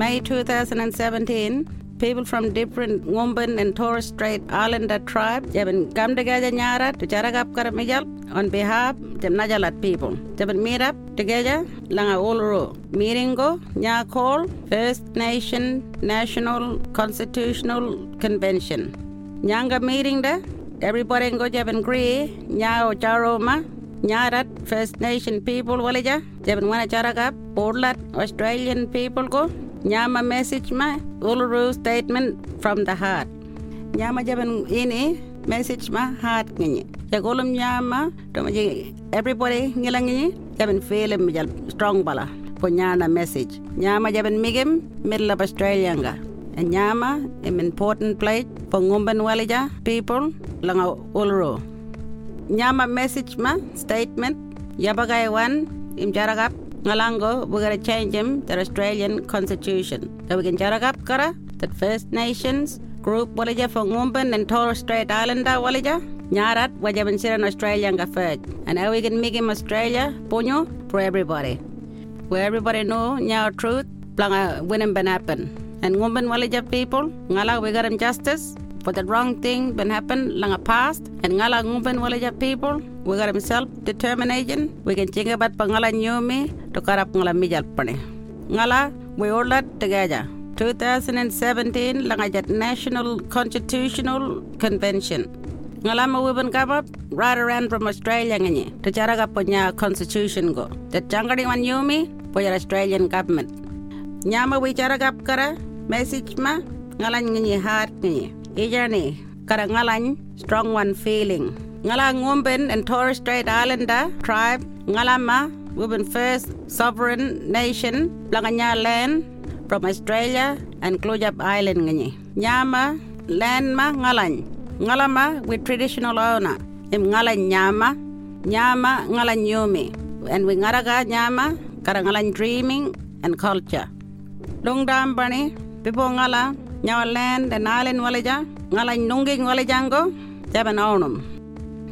May 2017, people from different Ngumban and Torres Strait Islander tribes have come together nyara to charagap karamijal on behalf of the Najalat people. They have meet up together langa uluru meeting go nya call First Nation National Constitutional Convention. Nyanga meeting da everybody go jaban agree nya o charoma Nyarat First Nation people walija jaban wana charagap Portland Australian people go Nyama message ma Uluru statement from the heart. Nyama jaban ini message ma heart ngi. Jagolum nyama to ma everybody ngilang ngi jaban feel mi jal strong bala po nyana message. Nyama jaban migim middle of Australia nga. And nyama im important place for ngumban walija people langa Uluru. Nyama message ma statement yabagay one im jaragap Ngalango, we're going to change him the Australian Constitution. So we can jaragap kara that First Nations group walija for Ngumban and Torres Strait Islander walija. Nyarat wajaban siran Australia nga first. And now we can make him Australia punyo for everybody. Where everybody know nya truth planga winning ben happen. And Ngumban walija people, ngala we got him justice for the wrong thing been happened langa past and ngala ngumban walija people we got him self determination. We can think about pangala nyumi to karap ngala mijal pane ngala we all that together. 2017 langa jat national constitutional convention. Ngala ma we been come up right around from australia ngani to charaga punya constitution go. The jangadi wan for your australian government. Nyama we charaga kara message ma ngala ngi heart ngi ijani kara ngalan strong one feeling ngala ngumben and Torres Strait Islander tribe. Ngalama women first sovereign nation langanya land from Australia and Klujap Island ngani. Nyama land ma ngalan ngalama with traditional owner. Im ngalan nyama nyama ngalan yumi. And we ngaraga nyama kara ngalan dreaming and culture. Dongdam bani pipo ngala nyawa land and island walaja ngala nunging walajango jaban onum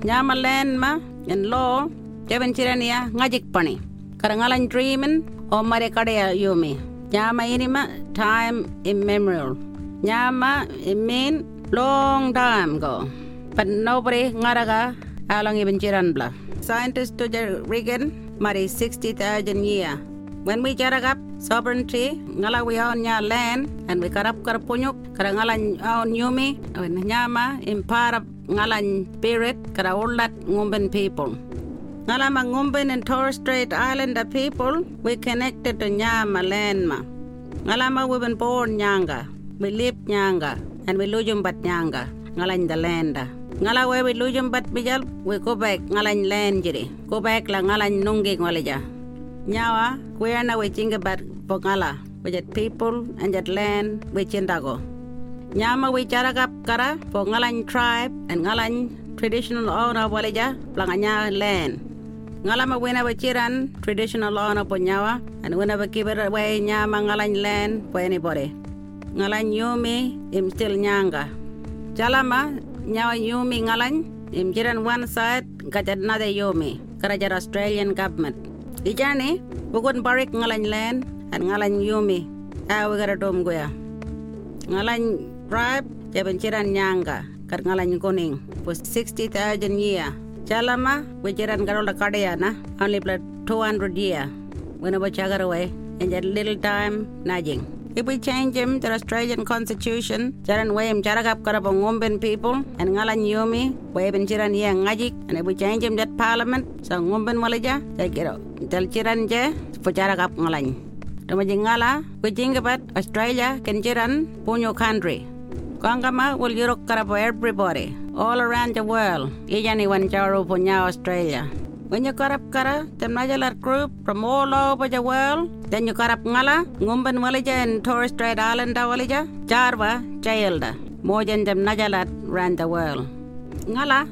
nyama land ma and law jaban chirania ngajik pani. Kara ngala dreamin o mare kadaya yumi. Nyama inima time immemorial. Nyama it mean long time ago but nobody ngaraga along even chiran bla. Scientist to the Reagan mari 60,000 year when we jaragap sovereignty ngala we own nya land and we karap karapunyuk kara ngala own yumi when nyama impara ngala spirit kara ulat ngumben people. Ngala ma ngumben and Torres Strait Islander people we connected to nyama land ma. Ngala ma we been born nyanga we live nyanga and we lujum bat nyanga ngala the land ngala we we lujum bat bijal we go back ngala land jiri go back la ngala nungi ngala nyawa kuyana we chinga bat pongala. We jet people and jet land we chindago nyama we charagap kara for ngalan tribe and ngalan traditional owner waleja planganya land. Ngalama wena we chiran traditional owner po nyawa and wena we give away nyama ngalan land for anybody ngalan yumi im still nyanga. Jalama nyawa yumi ngalan im jiran one side kajat another yumi. Karajar Australian government Ijani, bugun barik ngalan land and ngalan yumi. Ah, we got a dom goya. Ngalan tribe, jaban chiran nyanga, kar ngalan kuning, was 60,000 year. Chalama, we chiran garola kadayana, only blood 200 year. When I was chagar away, in that little time, nudging. If we change him to Australian Constitution, Jaran Wayam Charagap Karabong Ngumben people and Ngalan Yumi, Wayam Chiran Yang Ngajik, and if we change him that parliament, so Ngumben Walaja, they get out. Tell Chiran Je, for Charagap Ngalan. Tumaji Ngala, we think about Australia, can Chiran, Punyo country. Kangama will Europe Karabo everybody, all around the world. Ijani Wan Charu Punya Australia. When you cut up kara, them Najalar group from all over the world, then you cut up ngala, ngumban walija and Torres Strait Islander walija, jarwa, jailda. More than them Najalat ran the world. Ngala,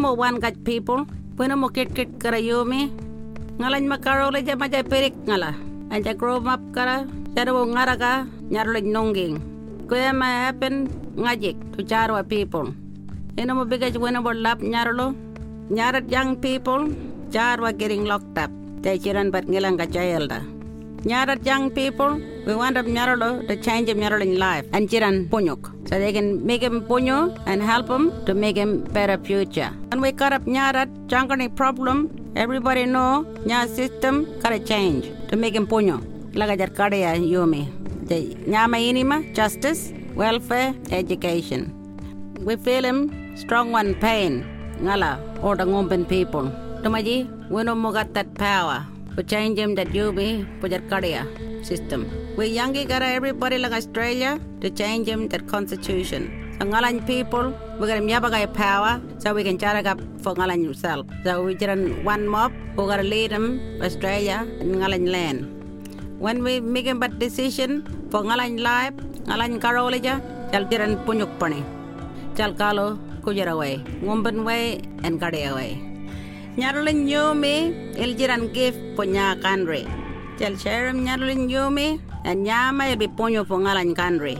more one got people, more kit kit kara yumi. Ngala makaro leja maja perik ngala. And ya grow up kara, jaro ngaraga, nyarlo nonging. Kuya ma happen ngajik to jarwa people. Ino mo bigaj wena bo lap nyarlo, nyarat young people, jar were getting locked up. They chiran but ngilang ka jail. Nyarat young people, we want them Nyaralo to change them Nyaralo life and Jiran Punyuk. So they can make him punyo and help him to make him better future. And we cut up Nyarat, Jankani problem, everybody know Nya system gotta change to make him punyo. Lagajar Kadaya Yumi. The Nyama Inima, justice, welfare, education. We feel him strong one pain. Ngala, or the Ngumban people. Tumaji, we no more got that power to change him that you be pujar kadia system. We yangi gara everybody like Australia to change him that constitution. So ngalan people, we got him power so we can charge up for ngalan yourself. So we just one mob who gotta lead him Australia and ngalan land. When we make a decision for ngalan life, ngalan karolija, chal jiran punyuk pani. Chal kalo kujara way, ngumban way and kadia way. Nyarlin Yumi, Iljiran gift po nya kanri. Tel sharam nyarlin Yumi, and nyama ilbi ponyo po ngalan kanri.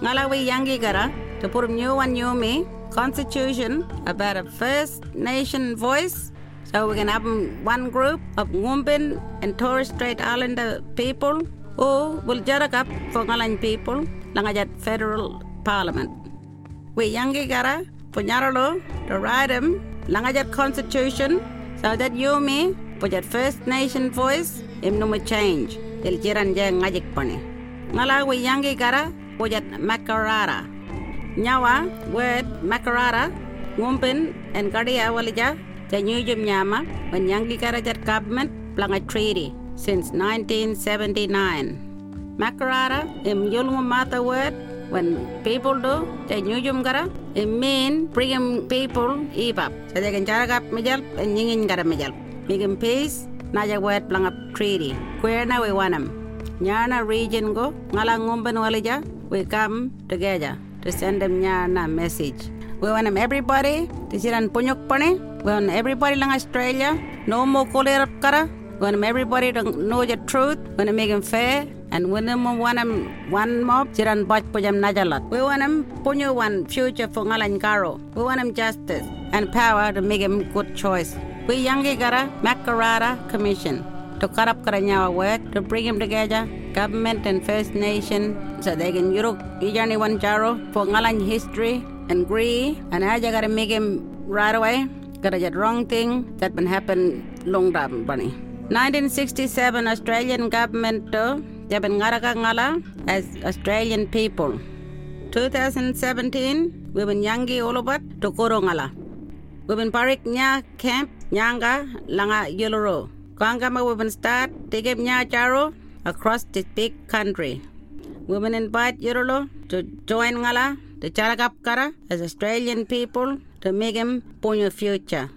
Ngalawi yangi gara, to put new one Yumi, constitution about a First Nation voice. So we can have one group of Ngumbin and Torres Strait Islander people who will jarak up for ngalan people, langajat federal parliament. We yangi gara, punyaralo, to write them Langajat Constitution so that you me pujat First Nation voice im numu change il jiran jeng ngajik pane. Ngalawi yangi gara pujat Makarrata. Nyawa word Makarrata ngumpin and kadia walija ja nyujum nyama when yangi gara jat government planga treaty since 1979. Makarrata im yulmu mata word when people do they nyujum gara it mean bring people ibab so they can jaragap mijal and nyingin gara mijal bigin peace naja wet planga treaty. Where na we wanam nyana region go ngala ngumban walija we come together to send them nyana message. We want them everybody to siran punyok pane we want everybody lang australia no more kolerap kara. We want everybody to know the truth. We want to make them fair and them want them one mob jiran pujam najalat. We want them one future for ngalan karo we want them justice and power to make them good choice. We yangi gara makarrata commission to cut up karanyawa word to bring them together government and first nation so they can yuruk ijani one jaro for ngalan history and agree and just gotta make him right away. Gotta get wrong thing that been happen long time bunny. 1967 Australian government to Ngaraka Ngala as Australian people. 2017, we've been Yangi Olobat to Korongala. We've been Parik Nya Camp Nyanga Langa Yuluru. Kangama we've been start Tigib Nya Charo across this big country. We've been invite Yurulo to join Ngala, the Charagap Kara as Australian people to make him Punyo future.